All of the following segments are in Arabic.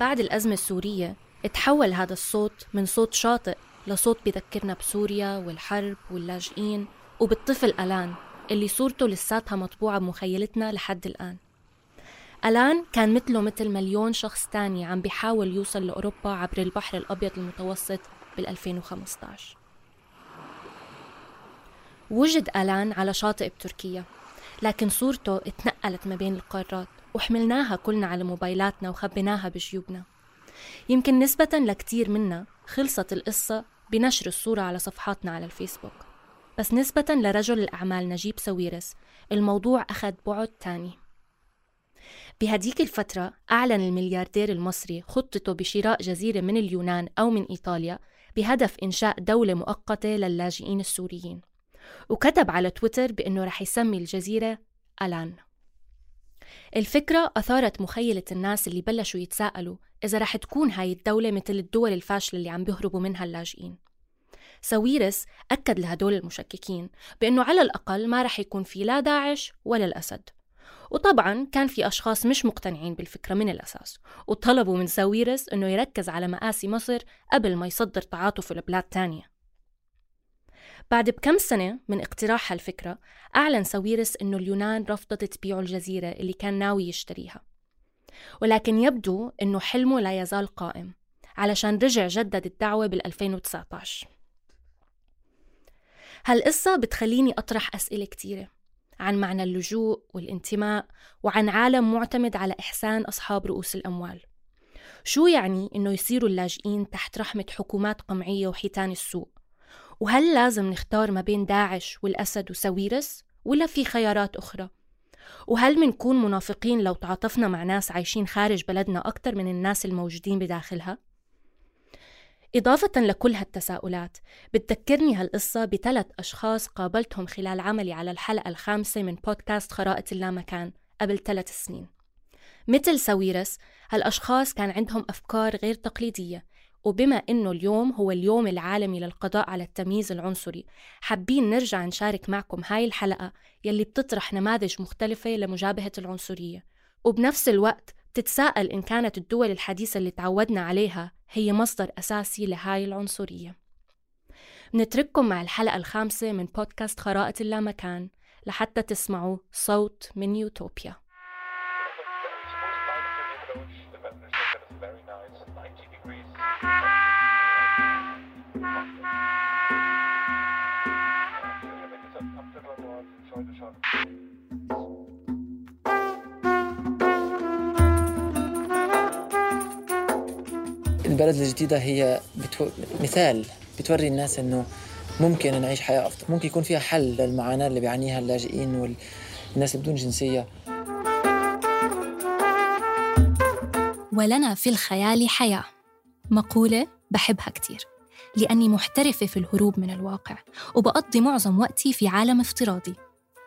بعد الأزمة السورية تحول هذا الصوت من صوت شاطئ لصوت بذكرنا بسوريا والحرب واللاجئين وبالطفل ألان اللي صورته لساتها مطبوعة بمخيلتنا لحد الآن. ألان كان مثله مثل مليون شخص تاني عم بيحاول يوصل لأوروبا عبر البحر الأبيض المتوسط بال 2015 وجد ألان على شاطئ بتركيا لكن صورته اتنقلت ما بين القارات. وحملناها كلنا على موبايلاتنا وخبيناها بجيوبنا. يمكن نسبة لكتير منا خلصت القصة بنشر الصورة على صفحاتنا على الفيسبوك. بس نسبة لرجل الأعمال نجيب ساويرس الموضوع أخذ بعد تاني. بهديك الفترة أعلن الملياردير المصري خطته بشراء جزيرة من اليونان أو من إيطاليا بهدف إنشاء دولة مؤقتة للاجئين السوريين. وكتب على تويتر بأنه رح يسمي الجزيرة ألان. الفكرة أثارت مخيلة الناس اللي بلشوا يتساءلوا إذا رح تكون هاي الدولة مثل الدول الفاشلة اللي عم بيهربوا منها اللاجئين. ساويرس أكد لهدول المشككين بأنه على الأقل ما رح يكون في لا داعش ولا الأسد. وطبعا كان في أشخاص مش مقتنعين بالفكرة من الأساس وطلبوا من ساويرس أنه يركز على مآسي مصر قبل ما يصدر تعاطف لبلاد تانية. بعد بكم سنة من اقتراح هالفكرة أعلن ساويرس أنه اليونان رفضت تبيعه الجزيرة اللي كان ناوي يشتريها. ولكن يبدو أنه حلمه لا يزال قائم علشان رجع جدد الدعوة بال 2019 هالقصة بتخليني أطرح أسئلة كتيرة عن معنى اللجوء والانتماء وعن عالم معتمد على إحسان أصحاب رؤوس الأموال. شو يعني إنه يصيروا اللاجئين تحت رحمة حكومات قمعية وحيتان السوق؟ وهل لازم نختار ما بين داعش والأسد وساويرس؟ ولا في خيارات أخرى؟ وهل منكون منافقين لو تعاطفنا مع ناس عايشين خارج بلدنا أكثر من الناس الموجودين بداخلها؟ إضافة لكل هالتساؤلات بتذكرني هالقصة بثلاث أشخاص قابلتهم خلال عملي على الحلقة الخامسة من بودكاست خرائط اللامكان قبل ثلاث سنين مثل ساويرس هالأشخاص كان عندهم أفكار غير تقليدية وبما إنه اليوم هو اليوم العالمي للقضاء على التمييز العنصري حابين نرجع نشارك معكم هاي الحلقة يلي بتطرح نماذج مختلفة لمجابهة العنصرية. وبنفس الوقت تتساءل إن كانت الدول الحديثة اللي تعودنا عليها هي مصدر أساسي لهاي العنصرية. نترككم مع الحلقة الخامسة من بودكاست خرائط اللامكان لحتى تسمعوا صوت من يوتوبيا. البلد الجديدة هي بتو... مثال بتوري الناس إنه ممكن نعيش حياة أفضل. ممكن يكون فيها حل للمعاناة اللي بيعانيها اللاجئين والناس بدون جنسية. ولنا في الخيال حياة. مقولة بحبها كتير. لأني محترفة في الهروب من الواقع وبقضي معظم وقتي في عالم افتراضي.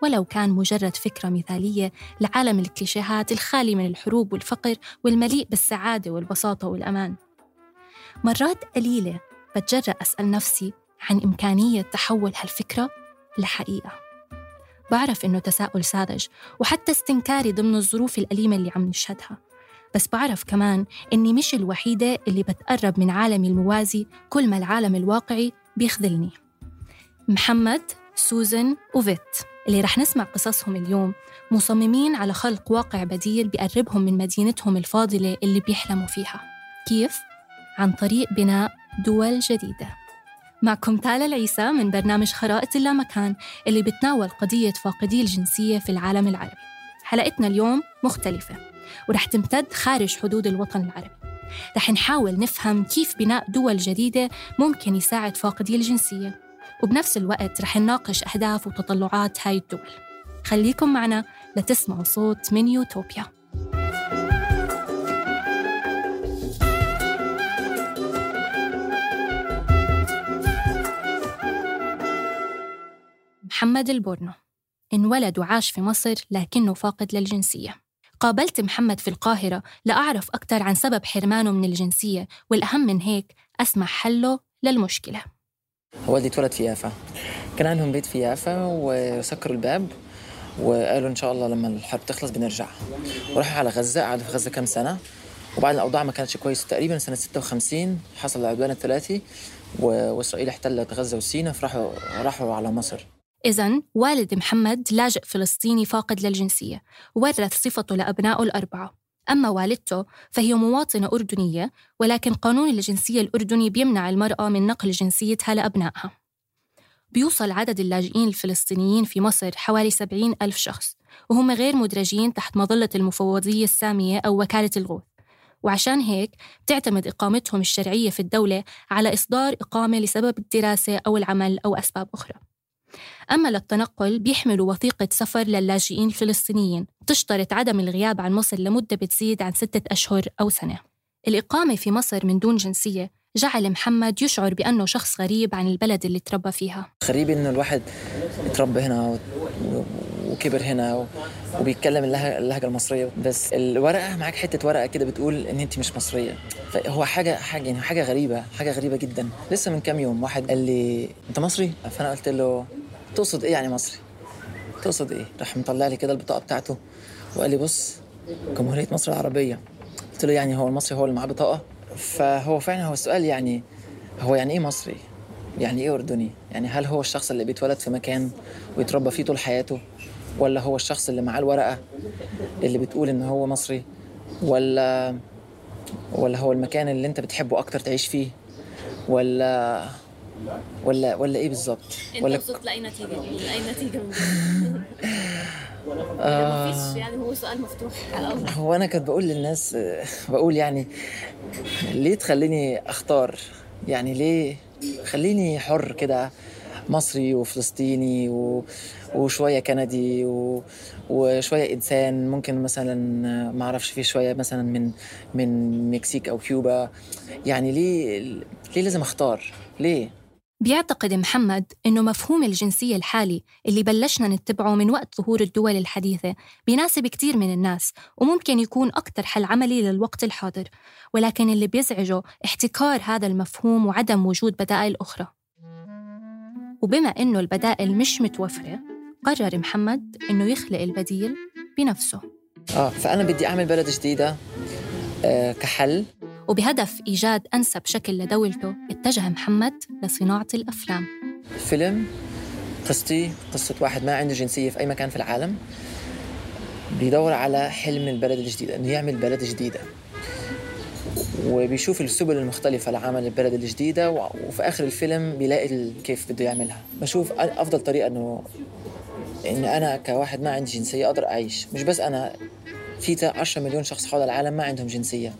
ولو كان مجرد فكرة مثالية لعالم الكليشيهات الخالي من الحروب والفقر والمليء بالسعادة والبساطة والأمان. مرات قليلة بتجرأ أسأل نفسي عن إمكانية تحول هالفكرة لحقيقة. بعرف إنه تساؤل ساذج وحتى استنكاري ضمن الظروف الأليمة اللي عم نشهدها. بس بعرف كمان إني مش الوحيدة اللي بتقرب من عالمي الموازي كل ما العالم الواقعي بيخذلني. محمد سوزن وفيت. اللي رح نسمع قصصهم اليوم مصممين على خلق واقع بديل بيقربهم من مدينتهم الفاضلة اللي بيحلموا فيها. كيف؟ عن طريق بناء دول جديدة. معكم تالا العيسى من برنامج خرائط اللامكان اللي بتناول قضية فاقدي الجنسية في العالم العربي. حلقتنا اليوم مختلفة ورح تمتد خارج حدود الوطن العربي. رح نحاول نفهم كيف بناء دول جديدة ممكن يساعد فاقدي الجنسية. وبنفس الوقت رح نناقش أهداف وتطلعات هاي الدول. خليكم معنا لتسمعوا صوت من يوتوبيا. محمد البورنو. انولد وعاش في مصر لكنه فاقد للجنسية. قابلت محمد في القاهرة لأعرف أكثر عن سبب حرمانه من الجنسية والأهم من هيك أسمع حله للمشكلة. والدي اتولد في يافا. كان عندهم بيت في يافا وسكروا الباب وقالوا إن شاء الله لما الحرب تخلص بنرجع. وراحوا على غزة قعدوا في غزة كم سنة. وبعد الأوضاع ما كانتش كويسة تقريبا سنة 56 حصل العدوان الثلاثي وإسرائيل احتلت غزة وسيناء فراحوا راحوا على مصر. إذا والد محمد لاجئ فلسطيني فاقد للجنسية ورث صفته لأبنائه الأربعة. أما والدته فهي مواطنة أردنية ولكن قانون الجنسية الأردني بيمنع المرأة من نقل جنسيتها لأبنائها. بيوصل عدد اللاجئين الفلسطينيين في مصر حوالي 70 ألف شخص وهم غير مدرجين تحت مظلة المفوضية السامية أو وكالة الغوث. وعشان هيك بتعتمد إقامتهم الشرعية في الدولة على إصدار إقامة لسبب الدراسة أو العمل أو أسباب أخرى. أما للتنقل بيحملوا وثيقة سفر للاجئين الفلسطينيين. تشترط عدم الغياب عن مصر لمدة بتزيد عن ستة أشهر أو سنة. الإقامة في مصر من دون جنسية جعل محمد يشعر بأنه شخص غريب عن البلد اللي تربى فيها. غريب إنه الواحد يتربى هنا وكبر هنا وبيتكلم اللهجة المصرية. بس الورقة معاك حتة ورقة كده بتقول إن أنت مش مصرية. فهو حاجة حاجة يعني حاجة غريبة حاجة غريبة جدا. لسه من كام يوم واحد قال لي أنت مصري؟ فأنا قلت له تقصد إيه يعني مصري؟ تقصد إيه؟ راح مطلع لي كده البطاقة بتاعته وقال لي بص جمهورية مصر العربية قلت له يعني هو المصري هو اللي معاه بطاقة فهو فعلا هو السؤال يعني هو يعني إيه مصري؟ يعني إيه أردني؟ يعني هل هو الشخص اللي بيتولد في مكان ويتربى فيه طول حياته؟ ولا هو الشخص اللي معاه الورقة اللي بتقول إن هو مصري؟ ولا ولا هو المكان اللي أنت بتحبه أكتر تعيش فيه؟ ولا ولا ولا إيه بالظبط؟ ولا وصلت لأي نتيجة؟ لأي نتيجة من آه. مفيش يعني هو سؤال مفتوح على هو أنا كنت بقول للناس بقول يعني ليه تخليني أختار؟ يعني ليه خليني حر كده مصري وفلسطيني و... وشوية كندي و... وشوية إنسان. ممكن مثلا ما أعرفش فيه شوية مثلا من من مكسيك أو كيوبا. يعني ليه ليه لازم أختار؟ ليه؟ بيعتقد محمد إنه مفهوم الجنسية الحالي اللي بلشنا نتبعه من وقت ظهور الدول الحديثة بيناسب كتير من الناس وممكن يكون أكثر حل عملي للوقت الحاضر ولكن اللي بيزعجه احتكار هذا المفهوم وعدم وجود بدائل أخرى. وبما إنه البدائل مش متوفرة قرر محمد إنه يخلق البديل بنفسه. آه فأنا بدي أعمل بلد جديدة آه كحل. وبهدف إيجاد أنسب شكل لدولته اتجه محمد لصناعة الأفلام. فيلم قصتي قصة واحد ما عنده جنسية في أي مكان في العالم بيدور على حلم البلد الجديدة إنه يعمل بلد جديدة. وبيشوف السبل المختلفة لعمل البلد الجديدة وفي آخر الفيلم بيلاقي كيف بده يعملها. بشوف أفضل طريقة إنه إن أنا كواحد ما عندي جنسية أقدر أعيش. مش بس أنا في 10 مليون شخص حول العالم ما عندهم جنسية.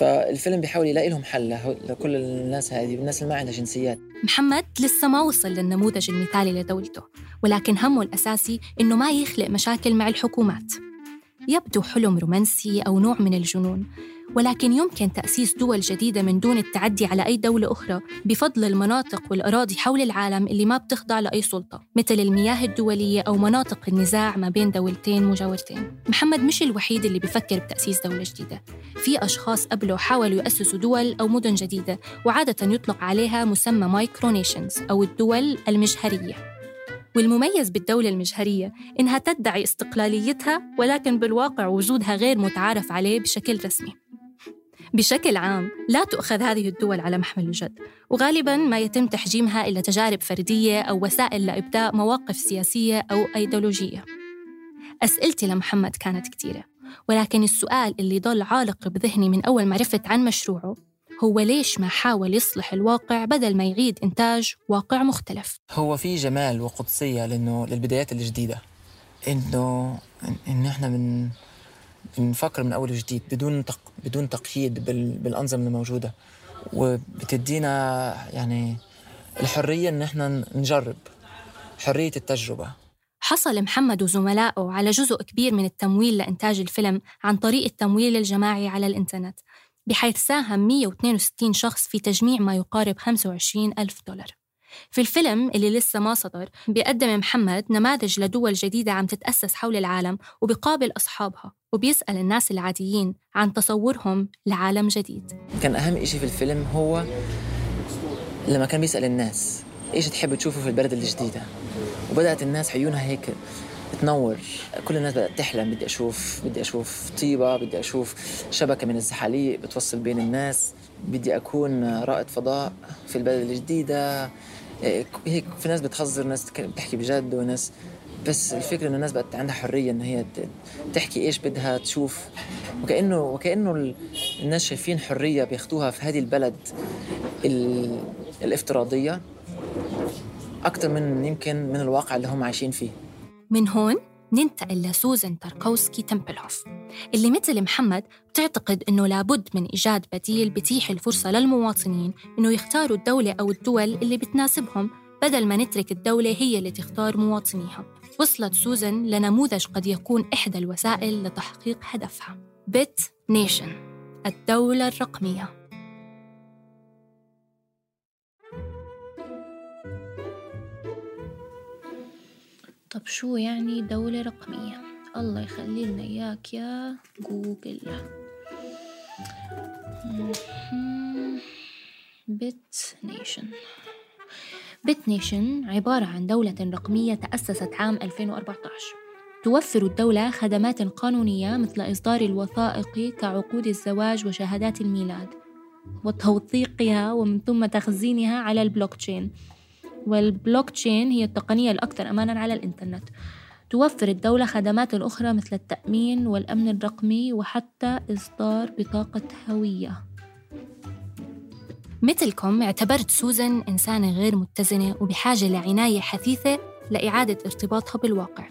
فالفيلم بيحاول يلاقي لهم حل لكل الناس هذه والناس اللي ما عندها جنسيات. محمد لسه ما وصل للنموذج المثالي لدولته ولكن همه الأساسي إنه ما يخلق مشاكل مع الحكومات. يبدو حلم رومانسي أو نوع من الجنون ولكن يمكن تأسيس دول جديدة من دون التعدي على أي دولة أخرى بفضل المناطق والأراضي حول العالم اللي ما بتخضع لأي سلطة مثل المياه الدولية أو مناطق النزاع ما بين دولتين مجاورتين. محمد مش الوحيد اللي بفكر بتأسيس دولة جديدة. في أشخاص قبله حاولوا يأسسوا دول أو مدن جديدة وعادة يطلق عليها مسمى مايكرونيشنز أو الدول المجهرية. والمميز بالدولة المجهرية إنها تدعي استقلاليتها ولكن بالواقع وجودها غير متعارف عليه بشكل رسمي. بشكل عام لا تؤخذ هذه الدول على محمل الجد وغالبا ما يتم تحجيمها إلى تجارب فردية أو وسائل لإبداء مواقف سياسية أو أيديولوجية. أسئلتي لمحمد كانت كثيرة ولكن السؤال اللي ضل عالق بذهني من أول ما عرفت عن مشروعه هو ليش ما حاول يصلح الواقع بدل ما يعيد إنتاج واقع مختلف؟ هو في جمال وقدسية لأنه للبدايات الجديدة إنه إن إحنا من بنفكر من أول وجديد بدون تق... بدون تقييد بال... بالأنظمة الموجودة. وبتدينا يعني الحرية إن إحنا نجرب حرية التجربة. حصل محمد وزملائه على جزء كبير من التمويل لإنتاج الفيلم عن طريق التمويل الجماعي على الإنترنت بحيث ساهم 162 شخص في تجميع ما يقارب 25 ألف دولار. في الفيلم اللي لسه ما صدر بيقدم محمد نماذج لدول جديدة عم تتأسس حول العالم وبيقابل أصحابها وبيسأل الناس العاديين عن تصورهم لعالم جديد. كان أهم إشي في الفيلم هو لما كان بيسأل الناس إيش تحب تشوفه في البلد الجديدة؟ وبدأت الناس عيونها هيك تنور. كل الناس بدأت تحلم بدي أشوف بدي أشوف طيبة بدي أشوف شبكة من الزحاليق بتوصل بين الناس بدي أكون رائد فضاء في البلد الجديدة. هيك في ناس بتخزر ناس بتحكي بجد وناس بس الفكرة إن الناس بقت عندها حرية إن هي تحكي إيش بدها تشوف. وكأنه وكأنه الناس شايفين حرية بياخدوها في هذه البلد الافتراضية أكثر من يمكن من الواقع اللي هم عايشين فيه. من هون ننتقل لسوزان تاركوسكي تمبلهوف اللي مثل محمد بتعتقد أنه لابد من إيجاد بديل بتيح الفرصة للمواطنين أنه يختاروا الدولة أو الدول اللي بتناسبهم بدل ما نترك الدولة هي اللي تختار مواطنيها. وصلت سوزان لنموذج قد يكون إحدى الوسائل لتحقيق هدفها. Bitnation الدولة الرقمية. طب شو يعني دولة رقمية؟ الله يخلي لنا إياك يا Google. Bitnation. Bitnation عبارة عن دولة رقمية تأسست عام 2014 توفر الدولة خدمات قانونية مثل إصدار الوثائق كعقود الزواج وشهادات الميلاد وتوثيقها ومن ثم تخزينها على البلوك تشين. والبلوك تشين هي التقنية الأكثر أمانا على الإنترنت. توفر الدولة خدمات أخرى مثل التأمين والأمن الرقمي وحتى إصدار بطاقة هوية. مثلكم اعتبرت سوزن إنسانة غير متزنة وبحاجة لعناية حثيثة لإعادة ارتباطها بالواقع.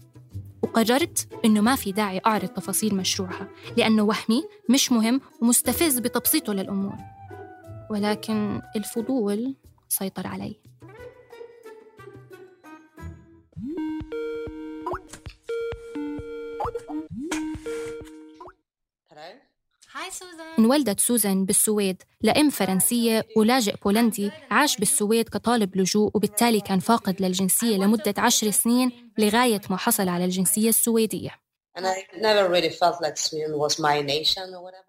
وقررت إنه ما في داعي أعرض تفاصيل مشروعها لأنه وهمي مش مهم ومستفز بتبسيطه للأمور. ولكن الفضول سيطر علي. انولدت سوزان بالسويد لأم فرنسية ولاجئ بولندي عاش بالسويد كطالب لجوء وبالتالي كان فاقد للجنسية لمدة عشر سنين لغاية ما حصل على الجنسية السويدية.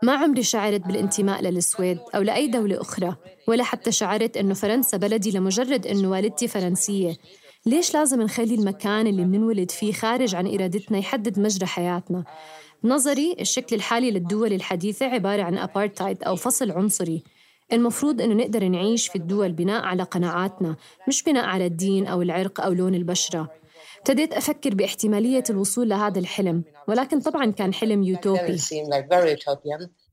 ما عمري شعرت بالانتماء للسويد أو لأي دولة أخرى ولا حتى شعرت أنه فرنسا بلدي لمجرد أنه والدتي فرنسية. ليش لازم نخلي المكان اللي منولد فيه خارج عن إرادتنا يحدد مجرى حياتنا؟ نظري الشكل الحالي للدول الحديثة عبارة عن أبارتايد أو فصل عنصري. المفروض أنه نقدر نعيش في الدول بناء على قناعاتنا مش بناء على الدين أو العرق أو لون البشرة. ابتديت أفكر باحتمالية الوصول لهذا الحلم ولكن طبعا كان حلم يوتوبي.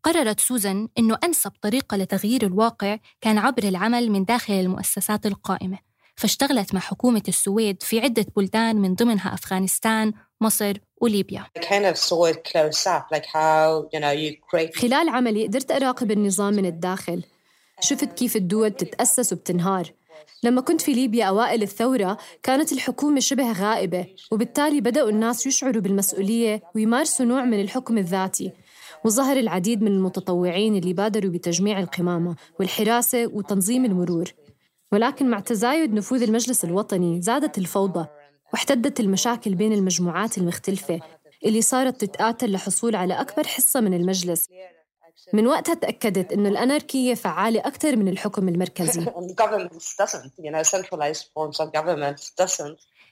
قررت سوزان أنه أنسب طريقة لتغيير الواقع كان عبر العمل من داخل المؤسسات القائمة. فاشتغلت مع حكومة السويد في عدة بلدان من ضمنها أفغانستان، مصر وليبيا. خلال عملي قدرت أراقب النظام من الداخل. شفت كيف الدول تتأسس وبتنهار. لما كنت في ليبيا أوائل الثورة كانت الحكومة شبه غائبة وبالتالي بدأوا الناس يشعروا بالمسؤولية ويمارسوا نوع من الحكم الذاتي. وظهر العديد من المتطوعين اللي بادروا بتجميع القمامة والحراسة وتنظيم المرور. ولكن مع تزايد نفوذ المجلس الوطني زادت الفوضى واحتدت المشاكل بين المجموعات المختلفة اللي صارت تتقاتل لحصول على أكبر حصة من المجلس. من وقتها تأكدت أنه الأناركية فعالة أكثر من الحكم المركزي.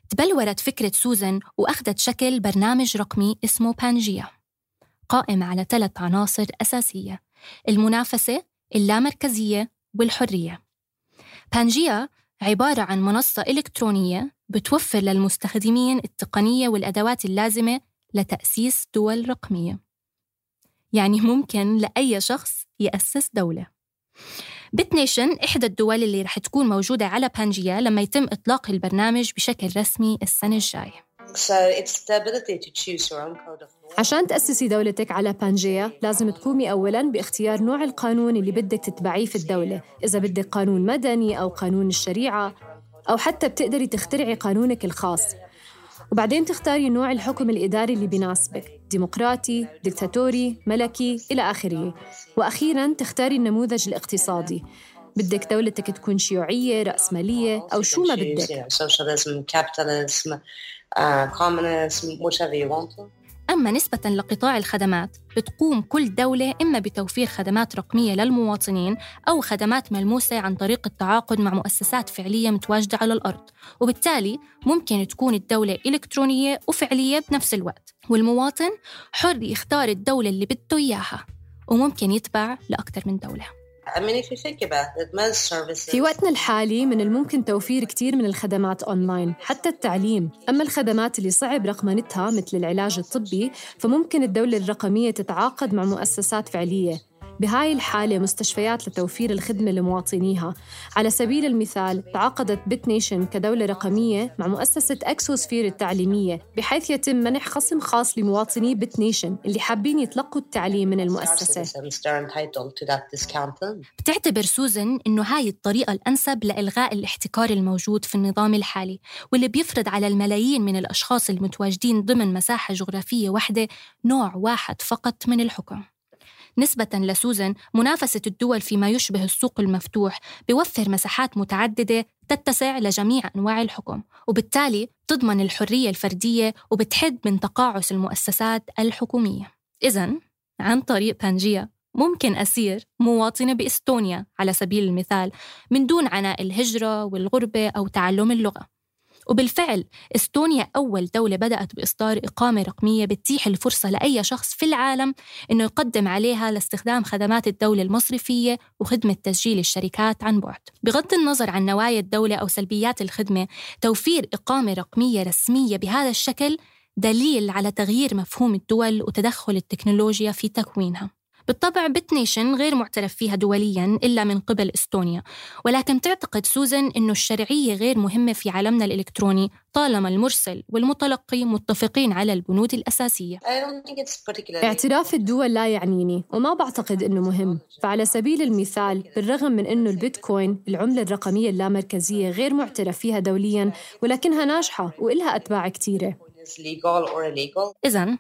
تبلورت فكرة سوزن وأخذت شكل برنامج رقمي اسمه بانجيا قائم على ثلاث عناصر أساسية المنافسة اللامركزية والحرية. بانجيا عبارة عن منصة إلكترونية بتوفر للمستخدمين التقنية والأدوات اللازمة لتأسيس دول رقمية. يعني ممكن لأي شخص يأسس دولة. بتنيشن إحدى الدول اللي رح تكون موجودة على بانجيا لما يتم إطلاق البرنامج بشكل رسمي السنة الجاية. عشان تأسسي دولتك على بانجيا لازم تقومي أولاً باختيار نوع القانون اللي بدك تتبعيه في الدولة إذا بدك قانون مدني أو قانون الشريعة أو حتى بتقدري تخترعي قانونك الخاص. وبعدين تختاري نوع الحكم الإداري اللي بيناسبك ديمقراطي، ديكتاتوري، ملكي إلى آخره. وأخيراً تختاري النموذج الاقتصادي. بدك دولتك تكون شيوعية، رأسمالية أو شو ما بدك. أما نسبة لقطاع الخدمات بتقوم كل دولة إما بتوفير خدمات رقمية للمواطنين أو خدمات ملموسة عن طريق التعاقد مع مؤسسات فعلية متواجدة على الأرض. وبالتالي ممكن تكون الدولة إلكترونية وفعلية بنفس الوقت. والمواطن حر يختار الدولة اللي بده إياها وممكن يتبع لأكثر من دولة. في وقتنا الحالي من الممكن توفير كثير من الخدمات أونلاين حتى التعليم. أما الخدمات اللي صعب رقمنتها مثل العلاج الطبي فممكن الدولة الرقمية تتعاقد مع مؤسسات فعلية. بهاي الحالة مستشفيات لتوفير الخدمة لمواطنيها على سبيل المثال تعاقدت Bitnation كدولة رقمية مع مؤسسة أكسوسفير التعليمية بحيث يتم منح خصم خاص لمواطني Bitnation اللي حابين يتلقوا التعليم من المؤسسة. بتعتبر سوزن إنه هاي الطريقة الأنسب لإلغاء الاحتكار الموجود في النظام الحالي واللي بيفرض على الملايين من الأشخاص المتواجدين ضمن مساحة جغرافية واحدة نوع واحد فقط من الحكم. نسبة لسوزن منافسة الدول فيما يشبه السوق المفتوح بيوفر مساحات متعددة تتسع لجميع أنواع الحكم وبالتالي تضمن الحرية الفردية وبتحد من تقاعس المؤسسات الحكومية. إذا عن طريق بانجيا ممكن أسير مواطنة بإستونيا على سبيل المثال من دون عناء الهجرة والغربة أو تعلم اللغة. وبالفعل إستونيا أول دولة بدأت بإصدار إقامة رقمية بتتيح الفرصة لأي شخص في العالم إنه يقدم عليها لاستخدام خدمات الدولة المصرفية وخدمة تسجيل الشركات عن بعد. بغض النظر عن نوايا الدولة أو سلبيات الخدمة توفير إقامة رقمية رسمية بهذا الشكل دليل على تغيير مفهوم الدول وتدخل التكنولوجيا في تكوينها. بالطبع بتنيشن غير معترف فيها دوليا إلا من قبل إستونيا. ولكن تعتقد سوزن أنه الشرعية غير مهمة في عالمنا الإلكتروني طالما المرسل والمتلقي متفقين على البنود الأساسية. اعتراف الدول لا يعنيني وما بعتقد أنه مهم. فعلى سبيل المثال بالرغم من أنه البيتكوين العملة الرقمية اللامركزية غير معترف فيها دوليا ولكنها ناجحة وإلها أتباع كثيرة. إذا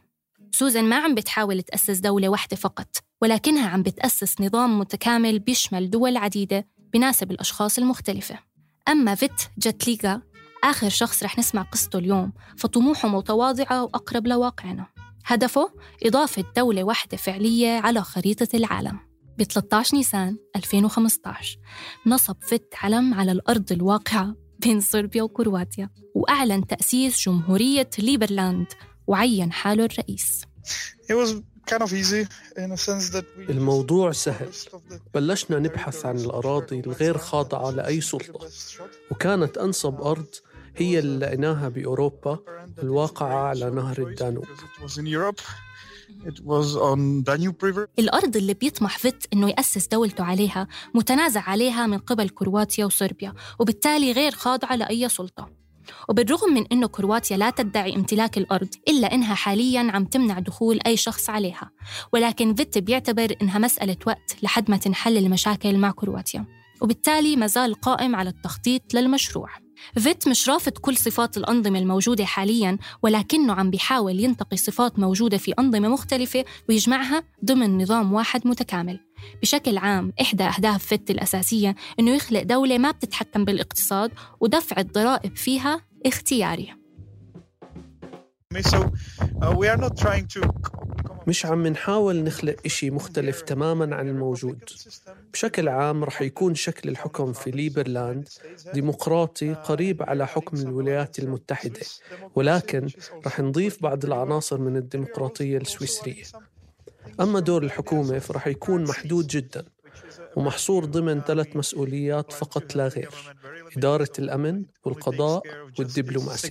سوزان ما عم بتحاول تأسس دولة واحدة فقط ولكنها عم بتأسس نظام متكامل بيشمل دول عديدة بناسب الأشخاص المختلفة. أما فيت جدليكا آخر شخص رح نسمع قصته اليوم فطموحه متواضعة وأقرب لواقعنا. هدفه إضافة دولة واحدة فعلية على خريطة العالم. ب 13 نيسان 2015 نصب فيت علم على الأرض الواقعة بين صربيا وكرواتيا وأعلن تأسيس جمهورية ليبرلاند وعين حاله الرئيس. الموضوع سهل. بلشنا نبحث عن الأراضي الغير خاضعة لأي سلطة. وكانت أنصب أرض هي اللي لقيناها بأوروبا الواقعة على نهر الدانوب. الأرض اللي بيطمح فيت إنه يأسس دولته عليها متنازع عليها من قبل كرواتيا وصربيا وبالتالي غير خاضعة لأي سلطة. وبالرغم من أنه كرواتيا لا تدعي امتلاك الأرض إلا أنها حالياً عم تمنع دخول أي شخص عليها ولكن فيت بيعتبر أنها مسألة وقت لحد ما تنحل المشاكل مع كرواتيا وبالتالي ما زال قائم على التخطيط للمشروع. فيت مش رافض كل صفات الأنظمة الموجودة حالياً ولكنه عم بيحاول ينتقي صفات موجودة في أنظمة مختلفة ويجمعها ضمن نظام واحد متكامل. بشكل عام إحدى أهداف فيت الأساسية إنه يخلق دولة ما بتتحكم بالاقتصاد ودفع الضرائب فيها اختياري. مش عم نحاول نخلق إشي مختلف تماما عن الموجود. بشكل عام رح يكون شكل الحكم في ليبرلاند ديمقراطي قريب على حكم الولايات المتحدة. ولكن رح نضيف بعض العناصر من الديمقراطية السويسرية. أما دور الحكومة فرح يكون محدود جدا ومحصور ضمن ثلاث مسؤوليات فقط لا غير إدارة الأمن والقضاء والدبلوماسية.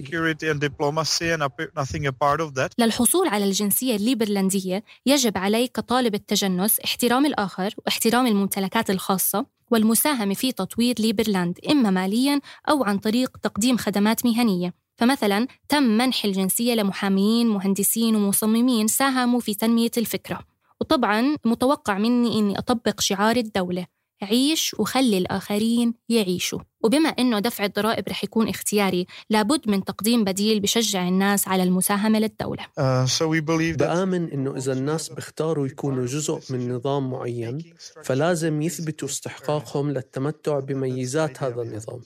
للحصول على الجنسية الليبرلندية يجب عليك كطالب التجنس احترام الآخر واحترام الممتلكات الخاصة والمساهمة في تطوير ليبرلاند إما مالياً أو عن طريق تقديم خدمات مهنية. فمثلا تم منح الجنسية لمحاميين مهندسين ومصممين ساهموا في تنمية الفكرة. وطبعا متوقع مني إني أطبق شعار الدولة. عيش وخلي الآخرين يعيشوا. وبما أنه دفع الضرائب رح يكون اختياري لابد من تقديم بديل بشجع الناس على المساهمة للدولة. Uh, so بآمن أنه إذا الناس بيختاروا يكونوا جزء من نظام معين فلازم يثبتوا استحقاقهم للتمتع بميزات هذا النظام.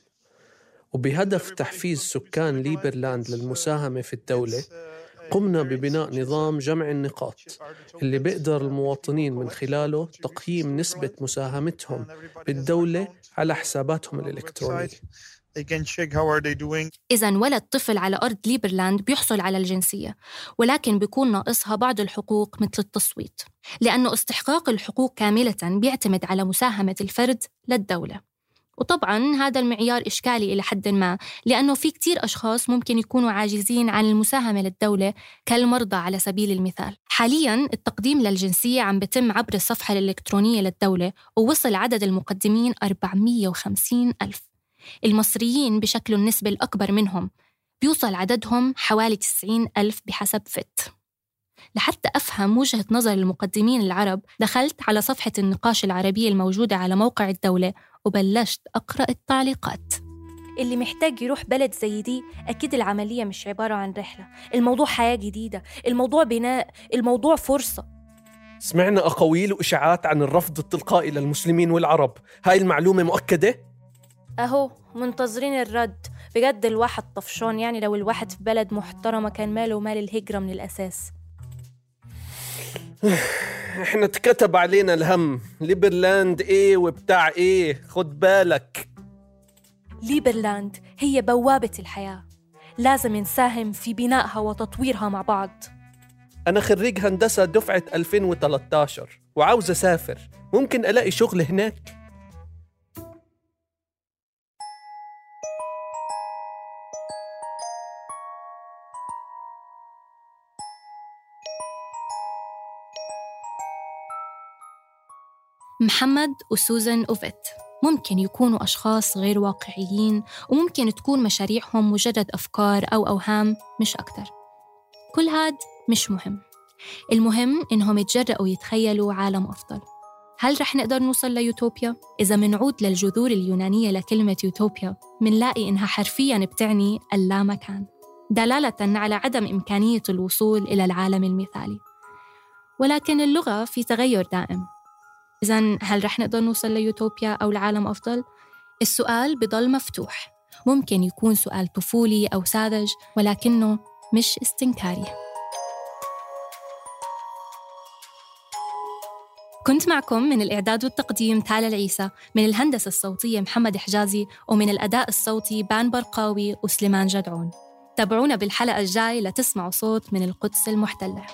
وبهدف تحفيز سكان ليبرلاند للمساهمة في الدولة قمنا ببناء نظام جمع النقاط اللي بيقدر المواطنين من خلاله تقييم نسبة مساهمتهم بالدولة على حساباتهم الإلكترونية. إذا ولد طفل على أرض ليبرلاند بيحصل على الجنسية ولكن بيكون ناقصها بعض الحقوق مثل التصويت لأنه استحقاق الحقوق كاملة بيعتمد على مساهمة الفرد للدولة. وطبعا هذا المعيار إشكالي إلى حد ما لأنه في كتير أشخاص ممكن يكونوا عاجزين عن المساهمة للدولة كالمرضى على سبيل المثال. حاليا التقديم للجنسية عم بتم عبر الصفحة الإلكترونية للدولة ووصل عدد المقدمين 450 ألف. المصريين بشكل النسبة الأكبر منهم بيوصل عددهم حوالي 90 ألف بحسب فت. لحتى أفهم وجهة نظر المقدمين العرب دخلت على صفحة النقاش العربية الموجودة على موقع الدولة وبلشت أقرأ التعليقات. اللي محتاج يروح بلد زي دي أكيد العملية مش عبارة عن رحلة. الموضوع حياة جديدة. الموضوع بناء الموضوع فرصة. سمعنا أقاويل وإشاعات عن الرفض التلقائي للمسلمين والعرب. هاي المعلومة مؤكدة؟ أهو منتظرين الرد. بجد الواحد طفشان يعني لو الواحد في بلد محترمة كان ماله مال الهجرة من الأساس. إحنا اتكتب علينا الهم. ليبرلاند إيه وبتاع إيه خد بالك. ليبرلاند هي بوابة الحياة. لازم نساهم في بنائها وتطويرها مع بعض. أنا خريج هندسة دفعة 2013 وعاوز أسافر. ممكن ألاقي شغل هناك؟ محمد وسوزان أوفيت. ممكن يكونوا أشخاص غير واقعيين وممكن تكون مشاريعهم مجرد أفكار أو أوهام مش أكتر. كل هاد مش مهم. المهم إنهم يتجرأوا يتخيلوا عالم أفضل. هل رح نقدر نوصل ليوتوبيا؟ إذا منعود للجذور اليونانية لكلمة يوتوبيا منلاقي إنها حرفياً بتعني اللامكان. دلالة على عدم إمكانية الوصول إلى العالم المثالي. ولكن اللغة في تغير دائم. إذا هل رح نقدر نوصل ليوتوبيا أو لعالم أفضل؟ السؤال بضل مفتوح. ممكن يكون سؤال طفولي أو ساذج ولكنه مش استنكاري. كنت معكم من الإعداد والتقديم تالا العيسى من الهندسة الصوتية محمد حجازي ومن الأداء الصوتي بان برقاوي وسليمان جدعون. تابعونا بالحلقة الجاي لتسمعوا صوت من القدس المحتلة.